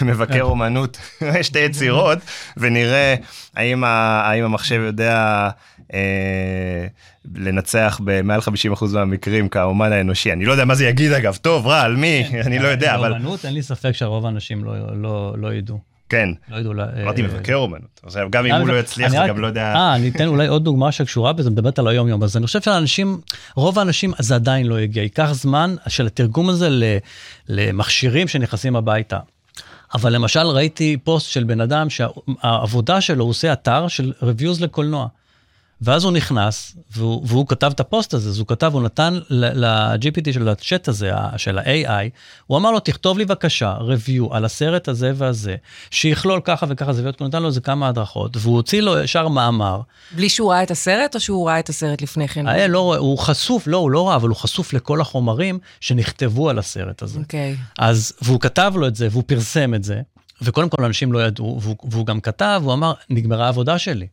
למבקר כן. אומנות שתי יצירות, ונראה האם, ה, האם המחשב יודע אה, לנצח במעל 50% מהמקרים כאומן האנושי. אני לא יודע מה זה יגיד אגב, טוב, רע, על מי, כן. אני לא יודע, אבל... באומנות אין לי ספק שהרוב האנשים לא, לא, לא ידעו. כן. לא ידעו... אמרתי אה, מבקר אומנות. עכשיו, גם אם הוא לא יצליח, זה גם לא יודע... אה, אני אתן אולי עוד דוגמה שקשורה בזה, מדברת על היום-יום. אז אני חושב שאנשים, רוב האנשים, זה עדיין לא הגיע. ייקח זמן של התרגום הזה למכשירים שנכנסים הביתה. אבל למשל ראיתי פוסט של בן אדם שהעבודה שלו, הוא עושה אתר של reviews לקולנוע. ואז הוא נכנס, והוא, והוא כתב את הפוסט הזה, אז הוא כתב, הוא נתן ל-GPT של הצ'אט הזה, של ה-AI, הוא אמר לו, תכתוב לי בבקשה review על הסרט הזה והזה, שיכלול ככה וככה זוויות, הוא נתן לו איזה כמה הדרכות, והוא הוציא לו ישר מאמר. בלי שהוא ראה את הסרט, או שהוא ראה את הסרט לפני כן? היה, לא, הוא חשוף, לא, הוא לא ראה, אבל הוא חשוף לכל החומרים שנכתבו על הסרט הזה. אוקיי. Okay. אז, והוא כתב לו את זה, והוא פרסם את זה, וקודם כל אנשים לא ידעו, והוא, והוא גם כתב, הוא אמר, נגמרה העבודה שלי.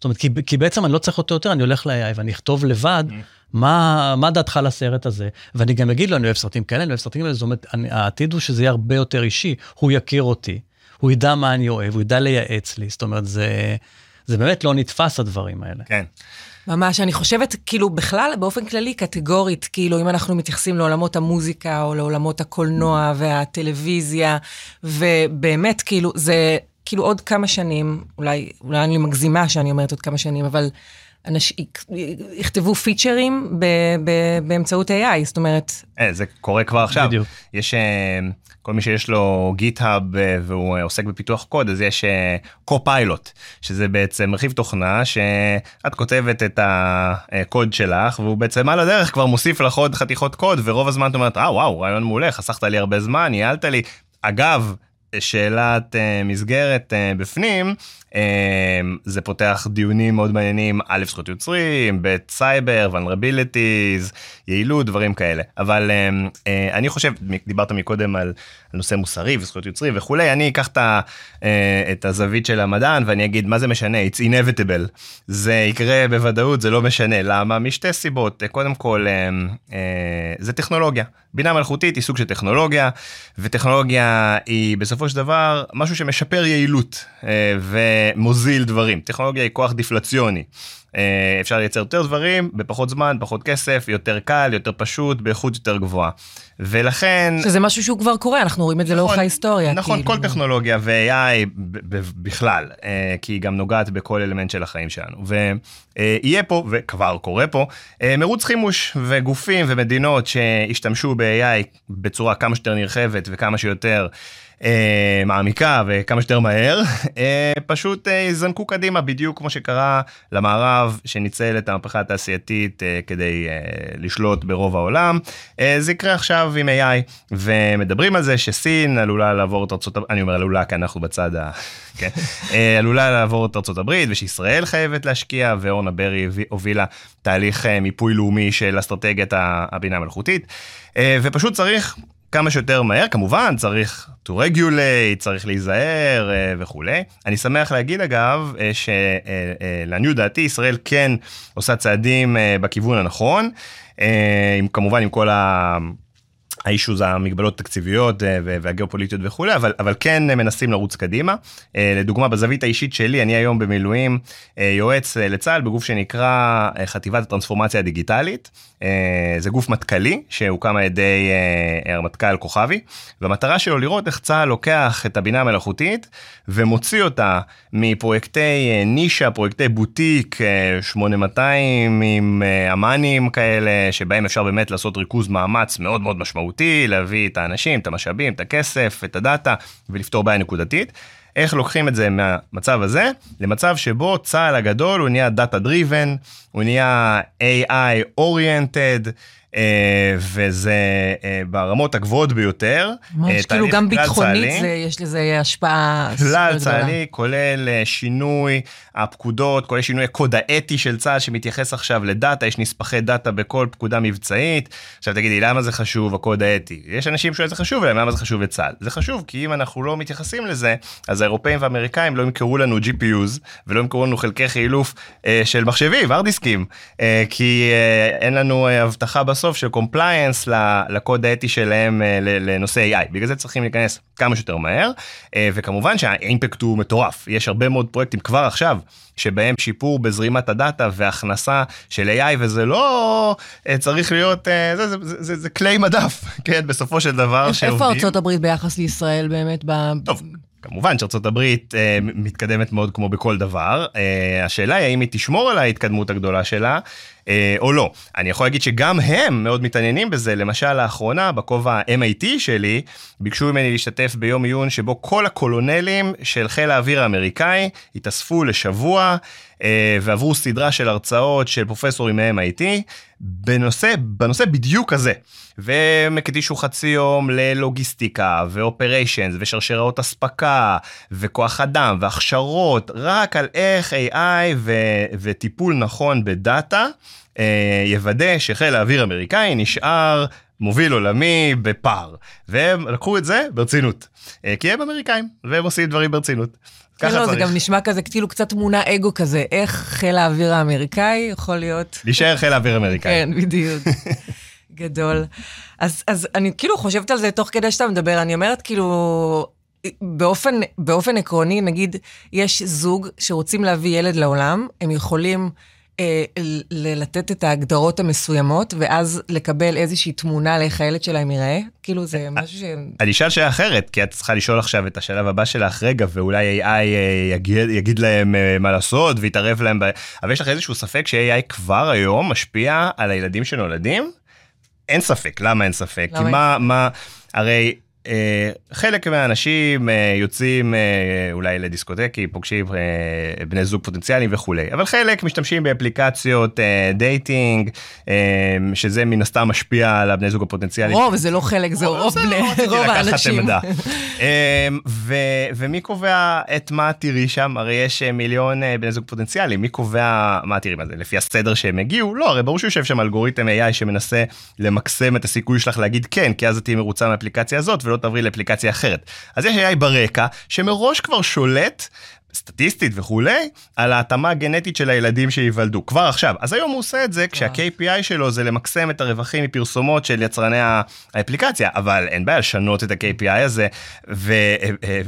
זאת אומרת, כי, כי בעצם אני לא צריך אותו יותר, אני הולך ל-AI ואני אכתוב לבד mm. מה, מה דעתך על הסרט הזה, ואני גם אגיד לו, אני אוהב סרטים כאלה, אני אוהב סרטים כאלה, זאת אומרת, אני, העתיד הוא שזה יהיה הרבה יותר אישי, הוא יכיר אותי, הוא ידע מה אני אוהב, הוא ידע לייעץ לי, זאת אומרת, זה, זה באמת לא נתפס הדברים האלה. כן. ממש, אני חושבת, כאילו, בכלל, באופן כללי, קטגורית, כאילו, אם אנחנו מתייחסים לעולמות המוזיקה, או לעולמות הקולנוע והטלוויזיה, ובאמת, כאילו, זה כאילו עוד כמה שנים, אולי, אולי אני מגזימה שאני אומרת עוד כמה שנים, אבל אנשים יכתבו פיצ'רים ב, ב, באמצעות AI, זאת אומרת... אה, זה קורה כבר עכשיו. בדיוק. יש אה, כל מי שיש לו גיט-האב אה, והוא אה, עוסק בפיתוח קוד, אז יש קו-פיילוט, שזה בעצם רכיב תוכנה שאת כותבת את הקוד שלך, והוא בעצם על הדרך כבר מוסיף לך עוד חתיכות קוד, ורוב הזמן את אומרת, אה וואו, רעיון מעולה, חסכת לי הרבה זמן, ניהלת לי. אגב, שאלת uh, מסגרת uh, בפנים, זה פותח דיונים מאוד מעניינים, א', זכויות יוצרים, ב', סייבר, vulnerabilities, יעילות, דברים כאלה. אבל uh, uh, אני חושב, דיברת מקודם על, נושא מוסרי וזכויות יוצרים וכולי, אני אקח uh, את הזווית של המדען ואני אגיד, מה זה משנה? It's inevitable. זה יקרה בוודאות, זה לא משנה. למה? משתי סיבות. קודם כל, uh, uh, זה טכנולוגיה. בינה מלאכותית היא סוג של טכנולוגיה, וטכנולוגיה היא בסופו של דבר משהו שמשפר יעילות אה, ומוזיל דברים. טכנולוגיה היא כוח דיפלציוני. אה, אפשר לייצר יותר דברים בפחות זמן, פחות כסף, יותר קל, יותר פשוט, באיכות יותר גבוהה. ולכן... שזה משהו שהוא כבר קורה, אנחנו רואים את זה לאורך נכון, ההיסטוריה. נכון, כאילו. כל טכנולוגיה ו-AI בכלל, אה, כי היא גם נוגעת בכל אלמנט של החיים שלנו. ויהיה פה, וכבר קורה פה, אה, מרוץ חימוש וגופים ומדינות שהשתמשו ב-AI בצורה כמה שיותר נרחבת וכמה שיותר אה, מעמיקה וכמה שיותר מהר, אה, פשוט אה, יזנקו קדימה בדיוק כמו שקרה למערב שניצל את המהפכה התעשייתית אה, כדי אה, לשלוט ברוב העולם. אה, זה יקרה עכשיו עם AI ומדברים על זה שסין עלולה לעבור את ארצות הברית, אני אומר עלולה כי אנחנו בצד ה... כן, אה, עלולה לעבור את ארצות הברית ושישראל חייבת להשקיע ואורנה ברי הובילה תהליך אה, מיפוי לאומי של אסטרטגיית הבינה המלאכותית אה, ופשוט צריך כמה שיותר מהר, כמובן צריך to regulate, צריך להיזהר אה, וכולי. אני שמח להגיד אגב, אה, שלעניות דעתי ישראל כן עושה צעדים אה, בכיוון הנכון, עם, כמובן עם כל ה... האישו זה המגבלות התקציביות והגיאופוליטיות וכולי, אבל, אבל כן מנסים לרוץ קדימה. לדוגמה, בזווית האישית שלי, אני היום במילואים יועץ לצה"ל בגוף שנקרא חטיבת הטרנספורמציה הדיגיטלית. זה גוף מטכ"לי שהוקם על ידי הרמטכ"ל כוכבי, והמטרה שלו לראות איך צה"ל לוקח את הבינה המלאכותית ומוציא אותה מפרויקטי נישה, פרויקטי בוטיק 8200 עם אמ"נים כאלה, שבהם אפשר באמת לעשות ריכוז מאמץ מאוד מאוד משמעותי, להביא את האנשים, את המשאבים, את הכסף, את הדאטה, ולפתור בעיה נקודתית. איך לוקחים את זה מהמצב הזה למצב שבו צה"ל הגדול הוא נהיה data driven, הוא נהיה AI oriented. אה, וזה אה, ברמות הגבוהות ביותר. ממש כאילו גם ביטחונית זה, יש לזה השפעה. כלל צה"לי כולל אה, שינוי הפקודות, כולל שינוי הקוד האתי של צה"ל שמתייחס עכשיו ל data, יש נספחי data בכל פקודה מבצעית. עכשיו תגידי למה זה חשוב הקוד האתי? יש אנשים שזה חשוב להם, למה זה חשוב לצה"ל? זה חשוב כי אם אנחנו לא מתייחסים לזה, אז האירופאים והאמריקאים לא ימכרו לנו GPUs ולא ימכרו לנו חלקי חילוף של מחשבים, הארדיסקים, כי אין לנו הבטחה בסוף. של compliance לקוד האתי שלהם אה, לנושא AI. בגלל זה צריכים להיכנס כמה שיותר מהר, אה, וכמובן שה impact הוא מטורף. יש הרבה מאוד פרויקטים כבר עכשיו. שבהם שיפור בזרימת ה data והכנסה של AI וזה לא אה, צריך להיות זה זה זה זה, זה כלי מדף כן בסופו של דבר שעובדים. איפה ארצות הברית ביחס לישראל באמת? טוב. כמובן שארצות הברית אה, מתקדמת מאוד כמו בכל דבר, אה, השאלה היא האם היא תשמור על ההתקדמות הגדולה שלה או לא. אני יכול להגיד שגם הם מאוד מתעניינים בזה, למשל לאחרונה בכובע ה-MIT שלי, ביקשו ממני להשתתף ביום עיון שבו כל הקולונלים של חיל האוויר האמריקאי התאספו לשבוע אה, ועברו סדרה של הרצאות של פרופסורים מ-MIT בנושא, בנושא בדיוק הזה. והם הקדישו חצי יום ללוגיסטיקה ואופריישנס ושרשראות אספקה וכוח אדם והכשרות רק על איך AI ו- וטיפול נכון בדאטה אה, יוודא שחיל האוויר האמריקאי נשאר מוביל עולמי בפער והם לקחו את זה ברצינות אה, כי הם אמריקאים והם עושים דברים ברצינות. ככה לא, צריך. זה גם נשמע כזה כאילו קצת תמונה אגו כזה, איך חיל האוויר האמריקאי יכול להיות... להישאר חיל האוויר האמריקאי. כן, בדיוק. גדול. אז, אז אני כאילו חושבת על זה תוך כדי שאתה מדבר, אני אומרת כאילו, באופן, באופן עקרוני, נגיד, יש זוג שרוצים להביא ילד לעולם, הם יכולים אה, לתת את ההגדרות המסוימות, ואז לקבל איזושהי תמונה לאיך הילד שלהם ייראה? כאילו זה משהו ש... אני אשאל שאלה אחרת, כי את צריכה לשאול עכשיו את השלב הבא שלך, רגע, ואולי AI אה, יגיד, יגיד להם אה, מה לעשות ויתערב להם, ב... אבל יש לך איזשהו ספק ש-AI כבר היום משפיע על הילדים שנולדים? אין ספק, למה אין ספק? למה כי מה, מה, הרי... אה, חלק מהאנשים אה, יוצאים אה, אולי לדיסקוטק, פוגשים בני זוג פוטנציאליים וכולי, אבל חלק משתמשים באפליקציות dating, שזה מן הסתם משפיע על הבני זוג הפוטנציאליים. רוב, זה לא חלק, זה רוב רוב האנשים. ומי קובע את מה תראי שם? הרי יש מיליון בני זוג פוטנציאליים, מי קובע מה תראי מה זה? לפי הסדר שהם הגיעו? לא, הרי ברור שיושב שם אלגוריתם AI שמנסה למקסם את הסיכוי שלך להגיד כן, כי אז את תהיי מרוצה מהאפליקציה הזאת. ולא תעברי לאפליקציה אחרת. אז יש AI ברקע, שמראש כבר שולט סטטיסטית וכולי, על ההתאמה הגנטית של הילדים שייוולדו. כבר עכשיו. אז היום הוא עושה את זה כשה-KPI שלו זה למקסם את הרווחים מפרסומות של יצרני האפליקציה, אבל אין בעיה לשנות את ה-KPI הזה, ואת אה,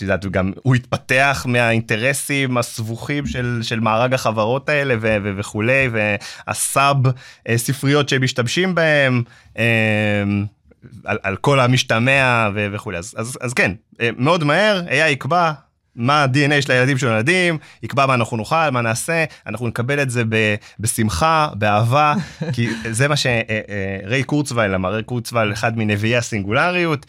יודעת, גם הוא התפתח מהאינטרסים הסבוכים של, של מארג החברות האלה ו- ו- וכולי, והסאב אה, ספריות שהם משתמשים בהם. על, על כל המשתמע ו- וכולי. אז, אז, אז כן אה, מאוד מהר AI יקבע מה ה-DNA של הילדים שנולדים, יקבע מה אנחנו נאכל, מה נעשה, אנחנו נקבל את זה ב- בשמחה, באהבה, כי זה מה שריי אה, אה, קורצווייל אמר, ריי קורצווייל, אחד מנביאי הסינגולריות,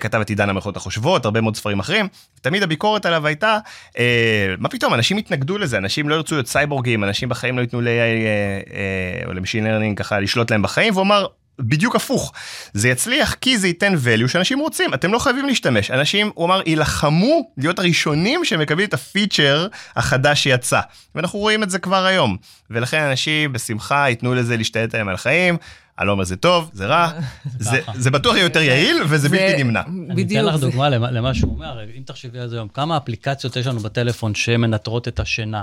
כתב את עידן המכונות החושבות, הרבה מאוד ספרים אחרים, תמיד הביקורת עליו הייתה, מה פתאום, אנשים התנגדו לזה, אנשים לא ירצו להיות סייבורגים, אנשים בחיים לא ייתנו ל-AI או ל machine learning ככה לשלוט להם בחיים, והוא אמר, בדיוק הפוך. זה יצליח כי זה ייתן value שאנשים רוצים, אתם לא חייבים להשתמש. אנשים, הוא אמר, יילחמו להיות הראשונים שמקבלים את הפיצ'ר החדש שיצא. ואנחנו רואים את זה כבר היום. ולכן אנשים בשמחה ייתנו לזה להשתלט עליהם על החיים. אני לא אומר זה טוב, זה רע, זה, זה בטוח יהיה יותר יעיל וזה בלתי נמנע. אני אתן לך דוגמה למה שהוא אומר, אם תחשבי על זה היום, כמה אפליקציות יש לנו בטלפון שמנטרות את השינה.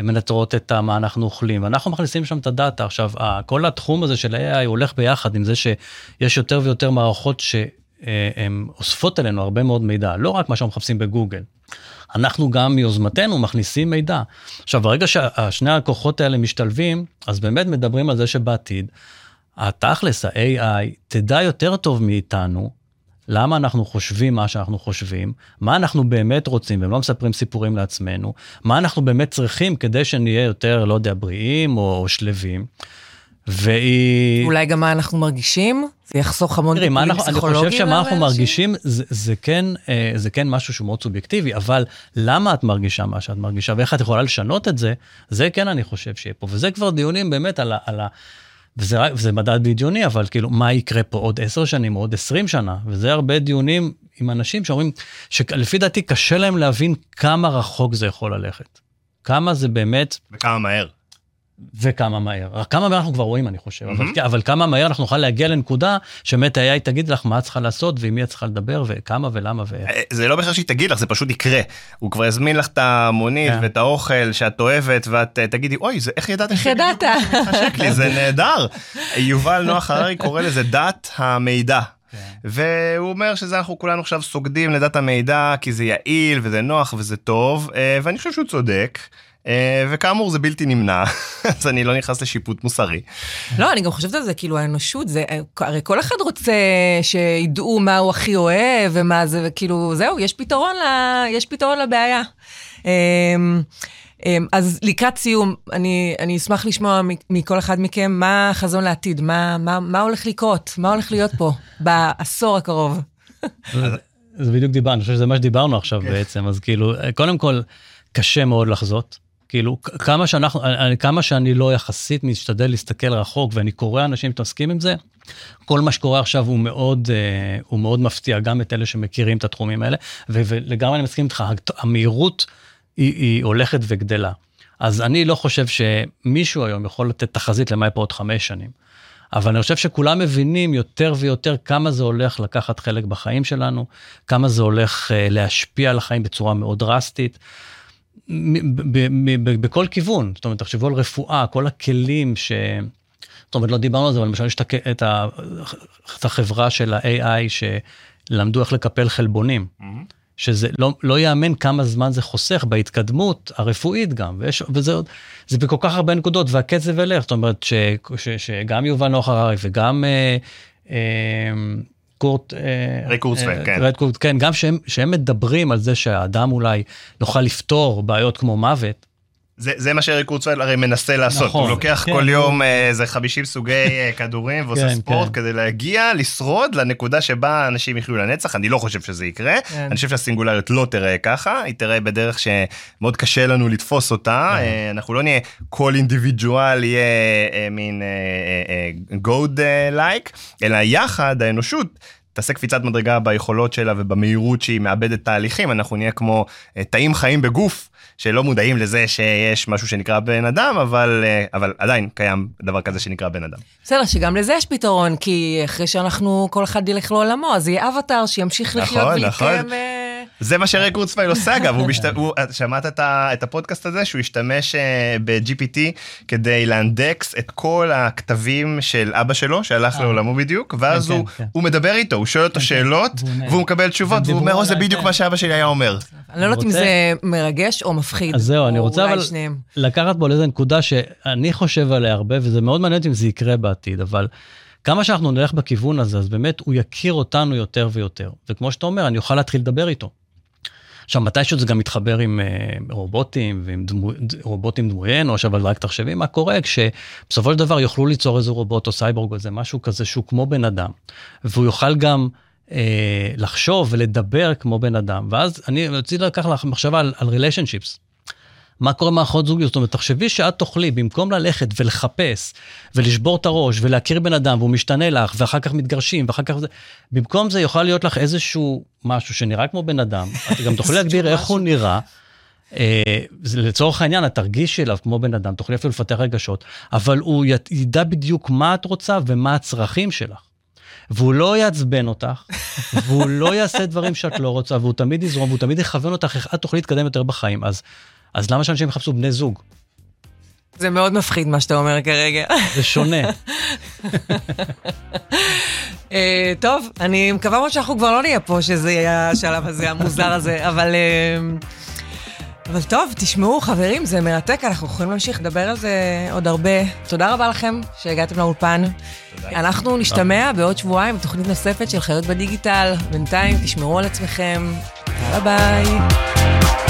ומנטרות את מה אנחנו אוכלים, ואנחנו מכניסים שם את הדאטה. עכשיו, כל התחום הזה של AI הולך ביחד עם זה שיש יותר ויותר מערכות שהן אוספות אלינו הרבה מאוד מידע, לא רק מה שאנחנו מחפשים בגוגל. אנחנו גם מיוזמתנו מכניסים מידע. עכשיו, ברגע ששני הכוחות האלה משתלבים, אז באמת מדברים על זה שבעתיד, התכלס, ה-AI, תדע יותר טוב מאיתנו למה אנחנו חושבים מה שאנחנו חושבים, מה אנחנו באמת רוצים, והם לא מספרים סיפורים לעצמנו, מה אנחנו באמת צריכים כדי שנהיה יותר, לא יודע, בריאים או, או שלווים. והיא... אולי גם מה אנחנו מרגישים? זה יחסוך המון טיפולים פסיכולוגיים. אני חושב שמה אנחנו מרגישים זה, זה, כן, אה, זה כן משהו שהוא מאוד סובייקטיבי, אבל למה את מרגישה מה שאת מרגישה ואיך את יכולה לשנות את זה, זה כן אני חושב שיהיה פה. וזה כבר דיונים באמת על ה... על ה וזה, וזה מדד בדיוני, אבל כאילו, מה יקרה פה עוד עשר שנים עוד עשרים שנה? וזה הרבה דיונים עם אנשים שאומרים, שלפי דעתי קשה להם להבין כמה רחוק זה יכול ללכת. כמה זה באמת... וכמה מהר. וכמה מהר. כמה מהר אנחנו כבר רואים, אני חושב, mm-hmm. אבל, אבל כמה מהר אנחנו נוכל להגיע לנקודה שבאמת AI תגיד לך מה את צריכה לעשות ועם מי את צריכה לדבר וכמה ולמה ואיך. אה, זה לא בכלל שהיא תגיד לך, זה פשוט יקרה. הוא כבר יזמין לך את המונית yeah. כן. ואת האוכל שאת אוהבת ואת uh, תגידי, אוי, זה, איך ידעת? איך ידעת? לי, זה נהדר. יובל נוח הררי קורא לזה דת המידע. כן. והוא אומר שזה אנחנו כולנו עכשיו סוגדים לדת המידע כי זה יעיל וזה נוח וזה טוב אה, ואני חושב שהוא צודק. אה, וכאמור זה בלתי נמנע אז אני לא נכנס לשיפוט מוסרי. לא אני גם חושבת על זה כאילו האנושות זה הרי כל אחד רוצה שידעו מה הוא הכי אוהב ומה זה וכאילו זהו יש פתרון ל, יש פתרון לבעיה. אמ, אמ, אז לקראת סיום אני אני אשמח לשמוע מכל אחד מכם מה החזון לעתיד מה מה מה הולך לקרות מה הולך להיות פה בעשור הקרוב. זה בדיוק דיברנו, אני חושב שזה מה שדיברנו עכשיו כן. בעצם, אז כאילו, קודם כל, קשה מאוד לחזות. כאילו כמה שאנחנו, כמה שאני לא יחסית משתדל להסתכל רחוק ואני קורא אנשים שמתעסקים עם זה, כל מה שקורה עכשיו הוא מאוד, uh, הוא מאוד מפתיע גם את אלה שמכירים את התחומים האלה, ולגמרי אני מסכים איתך, המהירות היא, היא הולכת וגדלה. אז אני לא חושב שמישהו היום יכול לתת תחזית למה יהיה פה עוד חמש שנים. אבל אני חושב שכולם מבינים יותר ויותר כמה זה הולך לקחת חלק בחיים שלנו, כמה זה הולך להשפיע על החיים בצורה מאוד דרסטית. בכל כיוון, זאת אומרת, תחשבו על רפואה, כל הכלים ש... זאת אומרת, לא דיברנו על זה, אבל למשל יש את, את החברה של ה-AI שלמדו איך לקפל חלבונים. Mm-hmm. שזה לא, לא ייאמן כמה זמן זה חוסך בהתקדמות הרפואית גם, ויש, וזה זה בכל כך הרבה נקודות, והקצב ילך, זאת אומרת ש, ש, שגם יובל נוח הררי וגם אה, אה, קורט, אה, ריי קורצוויל, אה, כן. ריי קורט, כן, גם שהם, שהם מדברים על זה שהאדם אולי נוכל לפתור בעיות כמו מוות, זה, זה מה שאריק קורצווייל הרי מנסה לעשות, נכון, הוא לוקח כן, כל יום אה, איזה 50 סוגי אה, כדורים ועושה כן, ספורט כן. כדי להגיע, לשרוד לנקודה שבה אנשים יחיו לנצח, אני לא חושב שזה יקרה, כן. אני חושב שהסינגולריות לא תראה ככה, היא תראה בדרך שמאוד קשה לנו לתפוס אותה, כן. אה, אנחנו לא נהיה כל אינדיבידואל יהיה מין God-like, אלא יחד האנושות. תעשה קפיצת מדרגה ביכולות שלה ובמהירות שהיא מעבדת תהליכים, אנחנו נהיה כמו תאים חיים בגוף שלא מודעים לזה שיש משהו שנקרא בן אדם, אבל, אה, אבל עדיין קיים דבר כזה שנקרא בן אדם. בסדר, שגם לזה יש פתרון, כי אחרי שאנחנו, כל אחד ילך לעולמו, אז יהיה אבטאר שימשיך לחיות נכון. נכון. אה, זה מה שריי קורצווייל עושה אגב, הוא משת... הוא... שמעת את, ה... את הפודקאסט הזה שהוא השתמש אה, ב-GPT כדי לאנדקס את כל הכתבים של אבא שלו שהלך אה. לעולמו בדיוק, ואז כן, הוא, כן. הוא מדבר איתו, הוא שואל אותו שאלות והוא עונה. והוא מקבל תשובות והוא אומר, דיברו "או, זה בדיוק כן. מה שאבא שלי היה אומר. אני לא יודעת אם זה מרגש או מפחיד. אז זהו, אני רוצה אבל. לקחת פה לאיזה נקודה שאני חושב עליה הרבה, וזה מאוד מעניין אם זה יקרה בעתיד, אבל כמה שאנחנו נלך בכיוון הזה, אז באמת הוא יכיר אותנו יותר ויותר. וכמו שאתה אומר, אני אוכל להתחיל לדבר איתו. עכשיו, מתישהו זה גם מתחבר עם אה, רובוטים ועם דמו, רובוטים דמויי אנוש, אבל רק תחשבי מה קורה כשבסופו של דבר יוכלו ליצור איזה רובוט או סייבורג או איזה משהו כזה שהוא כמו בן אדם, והוא יוכל גם אה, לחשוב ולדבר כמו בן אדם, ואז אני רציתי לקחת לך מחשבה על, על relationships. מה קורה מערכות זוגיות? זאת אומרת, תחשבי שאת תוכלי, במקום ללכת ולחפש ולשבור את הראש ולהכיר בן אדם והוא משתנה לך ואחר כך מתגרשים ואחר כך זה, במקום זה יוכל להיות לך איזשהו משהו שנראה כמו בן אדם, את גם תוכלי להגדיר איך הוא נראה. אה, לצורך העניין, את תרגישי אליו כמו בן אדם, תוכלי אפילו לפתח רגשות, אבל הוא ידע בדיוק מה את רוצה ומה הצרכים שלך. והוא לא יעצבן אותך, והוא לא יעשה דברים שאת לא רוצה, והוא תמיד יזרום, והוא תמיד יכוון אותך איך את תוכלי להתקדם יותר בחיים. אז, אז למה שאנשים יחפשו בני זוג? זה מאוד מפחיד מה שאתה אומר כרגע. זה שונה. אה, טוב, אני מקווה מאוד שאנחנו כבר לא נהיה פה, שזה יהיה השלב הזה, המוזר הזה, אבל... אה, אבל טוב, תשמעו, חברים, זה מרתק, אנחנו יכולים להמשיך לדבר על זה עוד הרבה. תודה רבה לכם שהגעתם לאולפן. אנחנו נשתמע בעוד שבועיים בתוכנית נוספת של חיות בדיגיטל. בינתיים, תשמרו על עצמכם. יאללה ביי.